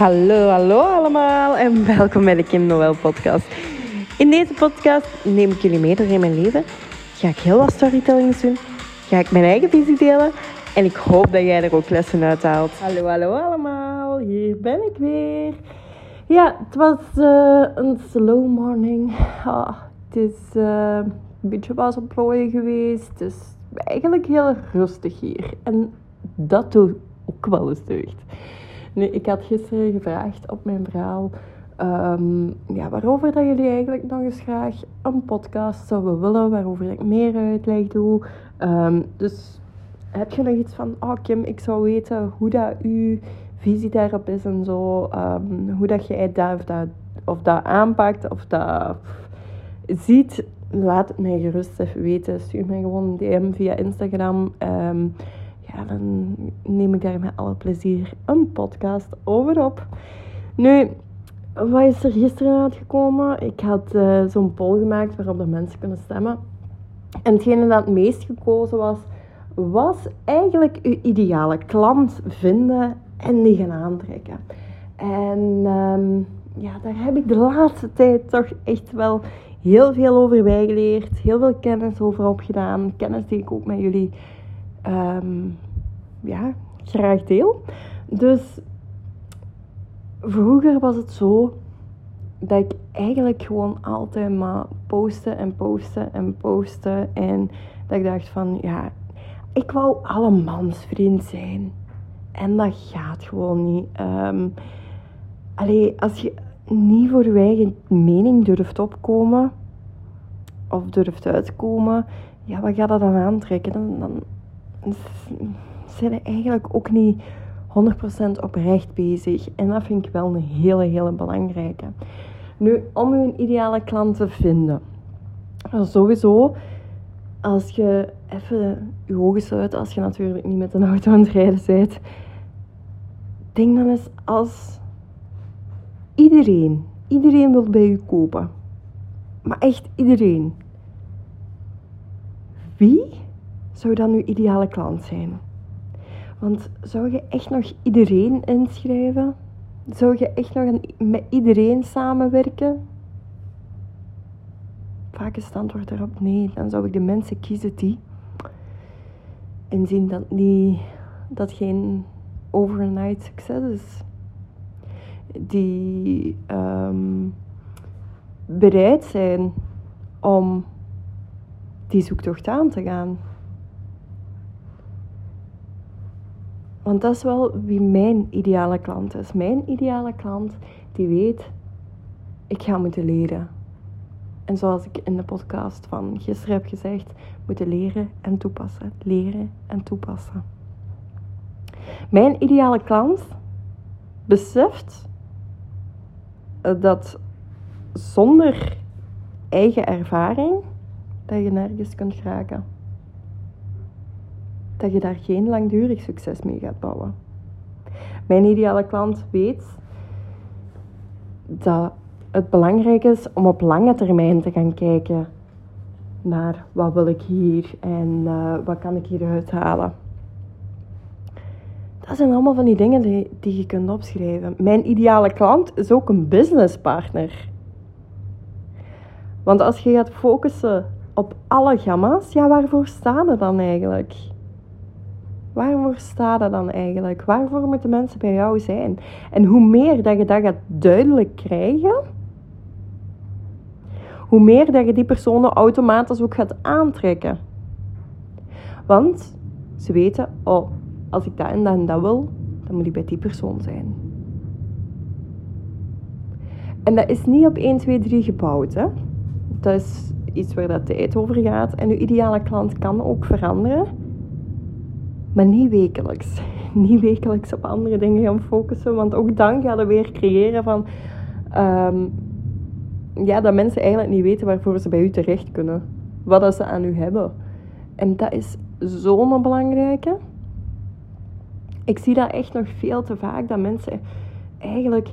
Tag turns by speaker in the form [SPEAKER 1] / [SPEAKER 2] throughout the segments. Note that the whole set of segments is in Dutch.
[SPEAKER 1] Hallo, hallo allemaal en welkom bij de Kim Noël podcast. In deze podcast neem ik jullie mee door in mijn leven. Ga ik heel wat storytellings doen. Ga ik mijn eigen visie delen. En ik hoop dat jij er ook lessen uit haalt. Hallo, hallo allemaal. Hier ben ik weer. Ja, het was uh, een slow morning. Ah, het is uh, een beetje was op plooien geweest. Is eigenlijk heel rustig hier. En dat doet ook wel eens deugd. Nu, ik had gisteren gevraagd op mijn verhaal um, ja, waarover dat jullie eigenlijk nog eens graag een podcast zouden willen, waarover ik meer uitleg doe. Um, dus heb je nog iets van, oh Kim, ik zou weten hoe dat uw visie daarop is en zo, um, hoe dat jij dat of, dat of dat aanpakt of dat ziet, laat het mij gerust even weten. Stuur mij gewoon een DM via Instagram ja, dan neem ik daar met alle plezier een podcast over op. Nu, wat is er gisteren uitgekomen? Ik had uh, zo'n poll gemaakt waarop de mensen kunnen stemmen. En hetgene dat het meest gekozen was, was eigenlijk uw ideale klant vinden en die gaan aantrekken. En um, ja, daar heb ik de laatste tijd toch echt wel heel veel over bijgeleerd. Heel veel kennis over opgedaan. Kennis die ik ook met jullie um, ja, graag deel. Dus vroeger was het zo dat ik eigenlijk gewoon altijd maar posten en posten en posten. En dat ik dacht van, ja, ik wou alle vriend zijn. En dat gaat gewoon niet. Um, allee, als je niet voor je eigen mening durft opkomen, of durft uitkomen, ja, wat gaat dat dan aantrekken? Dan, dan zijn eigenlijk ook niet 100% oprecht bezig. En dat vind ik wel een hele, hele belangrijke. Nu, om een ideale klant te vinden. Sowieso, als je even je ogen sluit, als je natuurlijk niet met een auto aan het rijden bent. Denk dan eens als iedereen, iedereen wil bij je kopen. Maar echt iedereen. Wie zou dan uw ideale klant zijn? Want zou je echt nog iedereen inschrijven? Zou je echt nog met iedereen samenwerken? Vaak is het antwoord erop nee. Dan zou ik de mensen kiezen die inzien dat niet dat geen overnight succes is. Die um, bereid zijn om die zoektocht aan te gaan. Want dat is wel wie mijn ideale klant is. Mijn ideale klant die weet, ik ga moeten leren. En zoals ik in de podcast van gisteren heb gezegd, moeten leren en toepassen. Leren en toepassen. Mijn ideale klant beseft dat zonder eigen ervaring dat je nergens kunt raken dat je daar geen langdurig succes mee gaat bouwen. Mijn ideale klant weet dat het belangrijk is om op lange termijn te gaan kijken naar wat wil ik hier en uh, wat kan ik hieruit halen. Dat zijn allemaal van die dingen die, die je kunt opschrijven. Mijn ideale klant is ook een businesspartner. Want als je gaat focussen op alle gamma's, ja, waarvoor staan er dan eigenlijk? Waarvoor staat dat dan eigenlijk? Waarvoor moeten mensen bij jou zijn? En hoe meer dat je dat gaat duidelijk krijgen, hoe meer dat je die personen automatisch ook gaat aantrekken. Want ze weten, oh, als ik dat en dat en dat wil, dan moet ik bij die persoon zijn. En dat is niet op 1, 2, 3 gebouwd. Hè? Dat is iets waar dat tijd over gaat. En uw ideale klant kan ook veranderen. Maar niet wekelijks. Niet wekelijks op andere dingen gaan focussen. Want ook dan gaan we weer creëren van... Ehm, ja, dat mensen eigenlijk niet weten waarvoor ze bij u terecht kunnen. Wat ze aan u hebben. En dat is zo'n belangrijke. Ik zie dat echt nog veel te vaak. Dat mensen eigenlijk...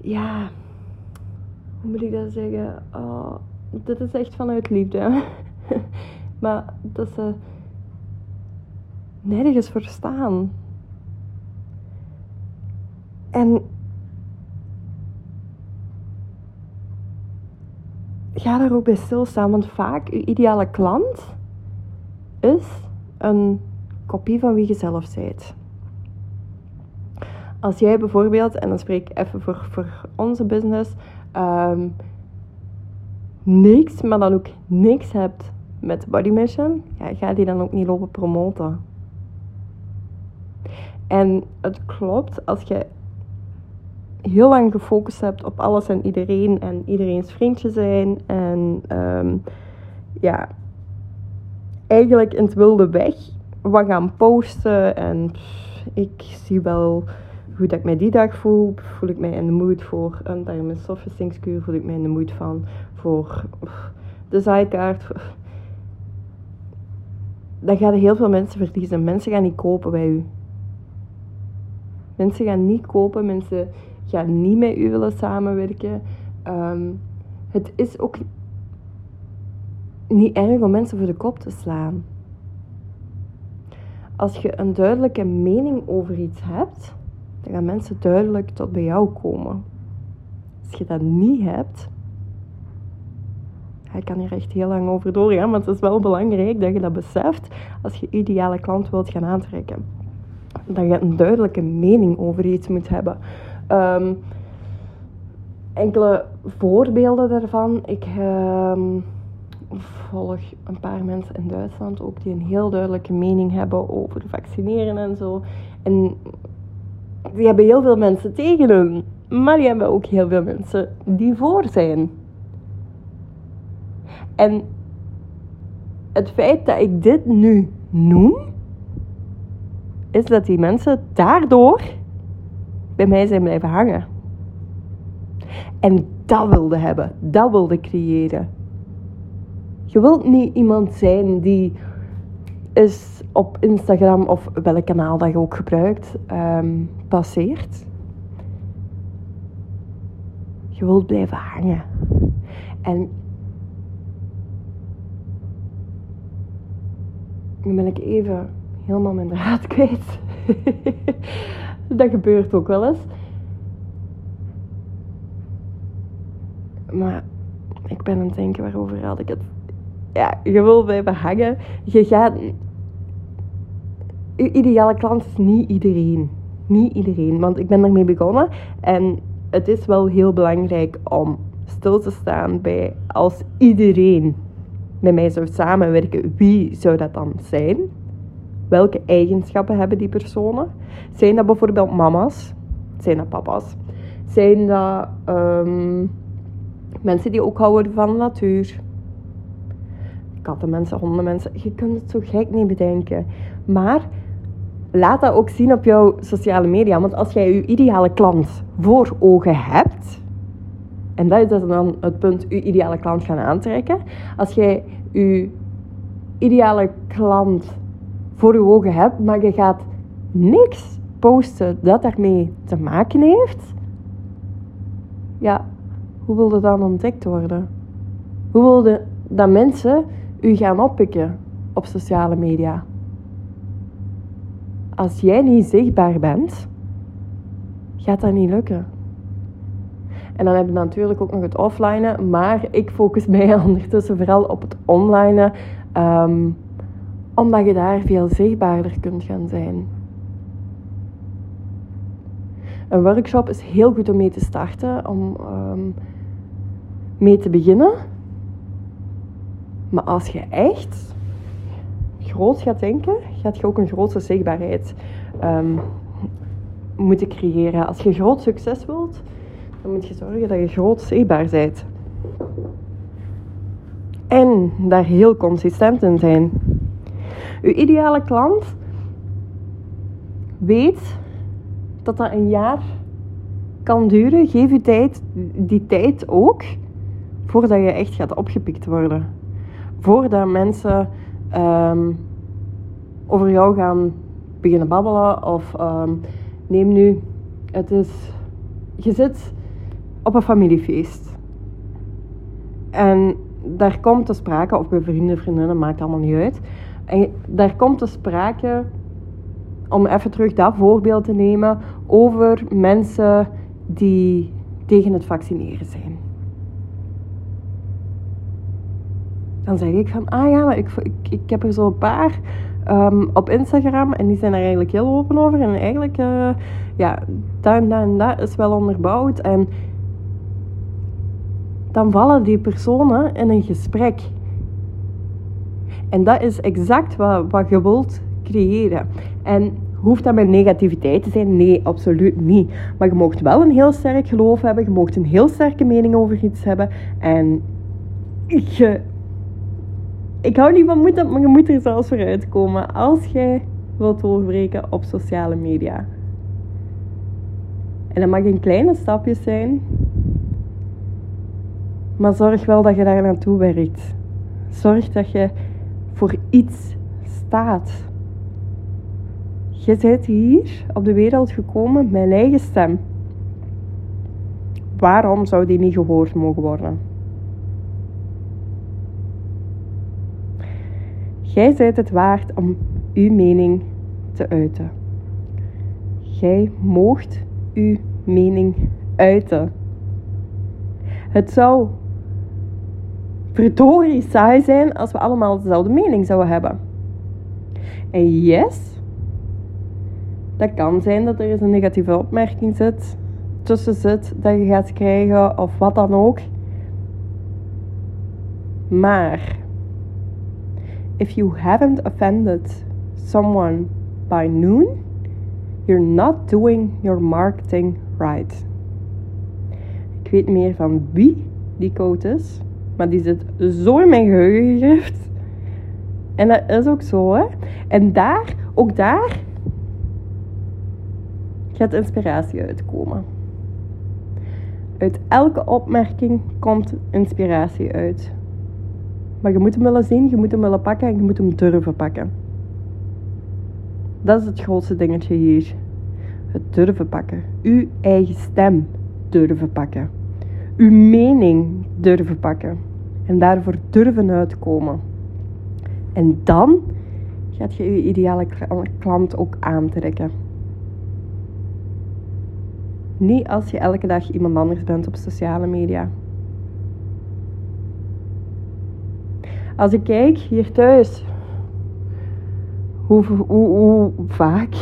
[SPEAKER 1] Ja... Hoe moet ik dat zeggen? Oh, dit is echt vanuit liefde. maar dat ze nergens voor staan. En ga daar ook bij stilstaan, want vaak je ideale klant is een kopie van wie je zelf bent. Als jij bijvoorbeeld, en dan spreek ik even voor, voor onze business, um, niks, maar dan ook niks hebt met Body Mission, ja, ga die dan ook niet lopen promoten. En het klopt, als je heel lang gefocust hebt op alles en iedereen en iedereen's vriendje zijn en um, ja, eigenlijk in het wilde weg wat gaan posten en ik zie wel hoe dat ik mij die dag voel. Voel ik mij in de mood voor een Diamond Softistingskuur? Voel ik mij in de mood van voor de zijkaart? Dan gaan heel veel mensen verliezen. Mensen gaan niet kopen bij u. Mensen gaan niet kopen. Mensen gaan niet met u willen samenwerken. Ehm, het is ook niet erg om mensen voor de kop te slaan. Als je een duidelijke mening over iets hebt, dan gaan mensen duidelijk tot bij jou komen. Als je dat niet hebt, ik kan hier echt heel lang over doorgaan, maar het is wel belangrijk dat je dat beseft als je ideale klant wilt gaan aantrekken. Dat je een duidelijke mening over iets moet hebben. Ehm, enkele voorbeelden daarvan. Ik um, volg een paar mensen in Duitsland ook die een heel duidelijke mening hebben over vaccineren en zo. En die hebben heel veel mensen tegen hun. Maar die hebben ook heel veel mensen die voor zijn. En het feit dat ik dit nu noem, is dat die mensen daardoor bij mij zijn blijven hangen. En dat wilde hebben, dat wilde creëren. Je wilt niet iemand zijn die is op Instagram of welk kanaal dat je ook gebruikt, um, passeert. Je wilt blijven hangen. En nu ben ik even helemaal mijn draad kwijt. dat gebeurt ook wel eens. Maar ik ben aan het denken, waarover had ik het? Ja, je wil blijven hangen. Je gaat uw ideale klant is niet iedereen. Niet iedereen, want ik ben daarmee begonnen en het is wel heel belangrijk om stil te staan bij als iedereen met mij zou samenwerken, wie zou dat dan zijn? Welke eigenschappen hebben die personen? Zijn dat bijvoorbeeld mama's? Zijn dat papa's? Zijn dat um, mensen die ook houden van de natuur? Kattenmensen, hondenmensen. Je kunt het zo gek niet bedenken. Maar laat dat ook zien op jouw sociale media. Want als jij je ideale klant voor ogen hebt, en dat is dus dan het punt, je ideale klant gaan aantrekken. Als jij je ideale klant voor je ogen hebt, maar je gaat niks posten dat daarmee te maken heeft, ja, hoe wil dat dan ontdekt worden? Hoe wil je dat mensen u gaan oppikken op sociale media? als jij niet zichtbaar bent, gaat dat niet lukken. En dan hebben we natuurlijk ook nog het offline, maar ik focus mij ondertussen vooral op het online, um, omdat je daar veel zichtbaarder kunt gaan zijn. Een workshop is heel goed om mee te starten, om um, mee te beginnen. Maar als je echt groot gaat denken, gaat je ook een grote zichtbaarheid um, moeten creëren. Als je groot succes wilt, dan moet je zorgen dat je groot zichtbaar bent. En daar heel consistent in zijn. Uw ideale klant weet dat dat een jaar kan duren. Geef je tijd, die tijd ook voordat je echt gaat opgepikt worden. Voordat mensen um, over jou gaan beginnen babbelen. Of um, neem nu, het is, je zit op een familiefeest. En daar komt te sprake, of bij vrienden, vriendinnen, maakt allemaal niet uit. En daar komt te sprake, om even terug dat voorbeeld te nemen, over mensen die tegen het vaccineren zijn. Dan zeg ik van, ah ja, maar ik, ik, ik heb er zo een paar ehm, op Instagram en die zijn er eigenlijk heel open over. En eigenlijk, uh, ja, dat en dat en dat is wel onderbouwd. En dan vallen die personen in een gesprek. En dat is exact wat, wat je wilt creëren. En hoeft dat met negativiteit te zijn? Nee, absoluut niet. Maar je mocht wel een heel sterk geloof hebben. Je mocht een heel sterke mening over iets hebben. En je... Ik hou niet van moeten, maar je moet er zelfs voor uitkomen. Als jij wilt doorbreken op sociale media. En dat mag in kleine stapjes zijn. Maar zorg wel dat je daar naartoe werkt. Zorg dat je voor iets staat. Je bent hier op de wereld gekomen met een eigen stem. Waarom zou die niet gehoord mogen worden? Jij bent het waard om uw mening te uiten. Jij moogt uw mening uiten. Het zou verdorie saai zijn als we allemaal dezelfde mening zouden hebben. En yes, dat kan zijn dat er eens een negatieve opmerking zit, tussen zit, dat je gaat krijgen of wat dan ook. Maar, if you haven't offended someone by noon, you're not doing your marketing right. Ik weet meer van wie die quote is. Maar die zit zo in mijn geheugen gegrift. En dat is ook zo, hè. En daar, ook daar, gaat inspiratie uitkomen. Uit elke opmerking komt inspiratie uit. Maar je moet hem willen zien, je moet hem willen pakken en je moet hem durven pakken. Dat is het grootste dingetje hier. Het durven pakken. Uw eigen stem durven pakken. Uw mening durven pakken. En daarvoor durven uitkomen. En dan gaat je je ideale klant ook aantrekken. Niet als je elke dag iemand anders bent op sociale media. Als ik kijk hier thuis, hoe, hoe, hoe vaak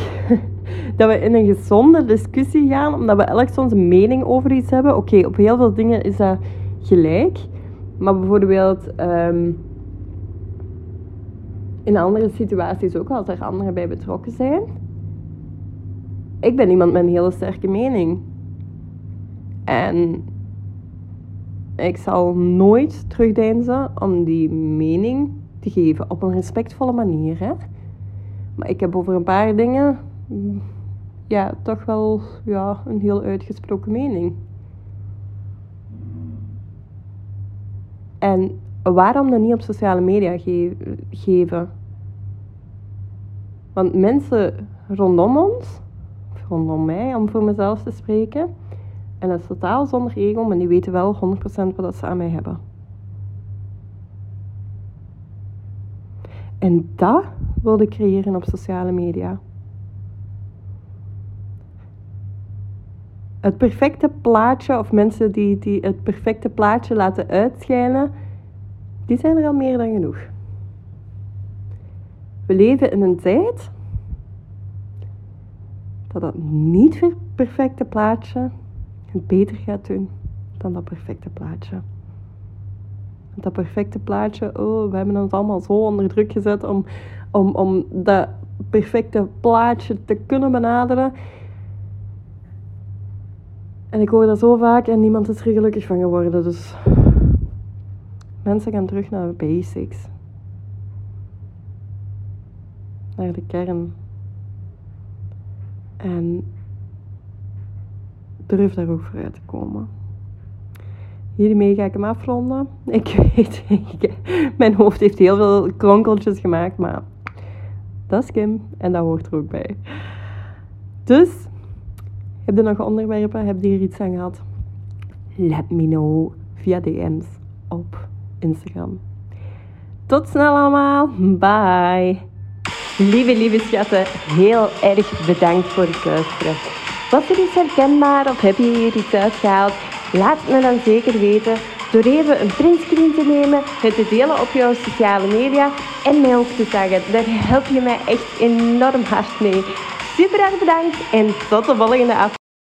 [SPEAKER 1] dat we in een gezonde discussie gaan, omdat we elk een mening over iets hebben. Oké, op heel veel dingen is dat gelijk. Maar bijvoorbeeld um, in andere situaties ook, als er anderen bij betrokken zijn. Ik ben iemand met een hele sterke mening. En ik zal nooit terugdeinzen om die mening te geven op een respectvolle manier. Hè? Maar ik heb over een paar dingen ja, toch wel ja, een heel uitgesproken mening. En waarom dan niet op sociale media geven? Want mensen rondom ons, rondom mij, om voor mezelf te spreken, en dat is totaal zonder ego, maar die weten wel 100% wat ze aan mij hebben. En dat wilde ik creëren op sociale media. Het perfecte plaatje, of mensen die, die het perfecte plaatje laten uitschijnen, die zijn er al meer dan genoeg. We leven in een tijd dat dat niet perfecte plaatje het beter gaat doen dan dat perfecte plaatje. Dat perfecte plaatje, oh, we hebben ons allemaal zo onder druk gezet om, om, om dat perfecte plaatje te kunnen benaderen. En ik hoor dat zo vaak en niemand is er gelukkig van geworden. Dus mensen gaan terug naar de basics. Naar de kern. En durf daar ook voor uit te komen. Hiermee ga ik hem afronden. Ik weet, mijn hoofd heeft heel veel kronkeltjes gemaakt, maar dat is Kim en dat hoort er ook bij. Dus heb je nog onderwerpen? Heb je hier iets aan gehad? Let me know via DM's op Instagram. Tot snel allemaal. Bye. Lieve, lieve schatten, heel erg bedankt voor het luisteren. Was er iets herkenbaar of heb je hier iets uitgehaald? Laat me dan zeker weten door even een printscreen te nemen, het te delen op jouw sociale media en mij ook te taggen. Daar help je mij echt enorm hard mee. Super erg bedankt en tot de volgende aflevering.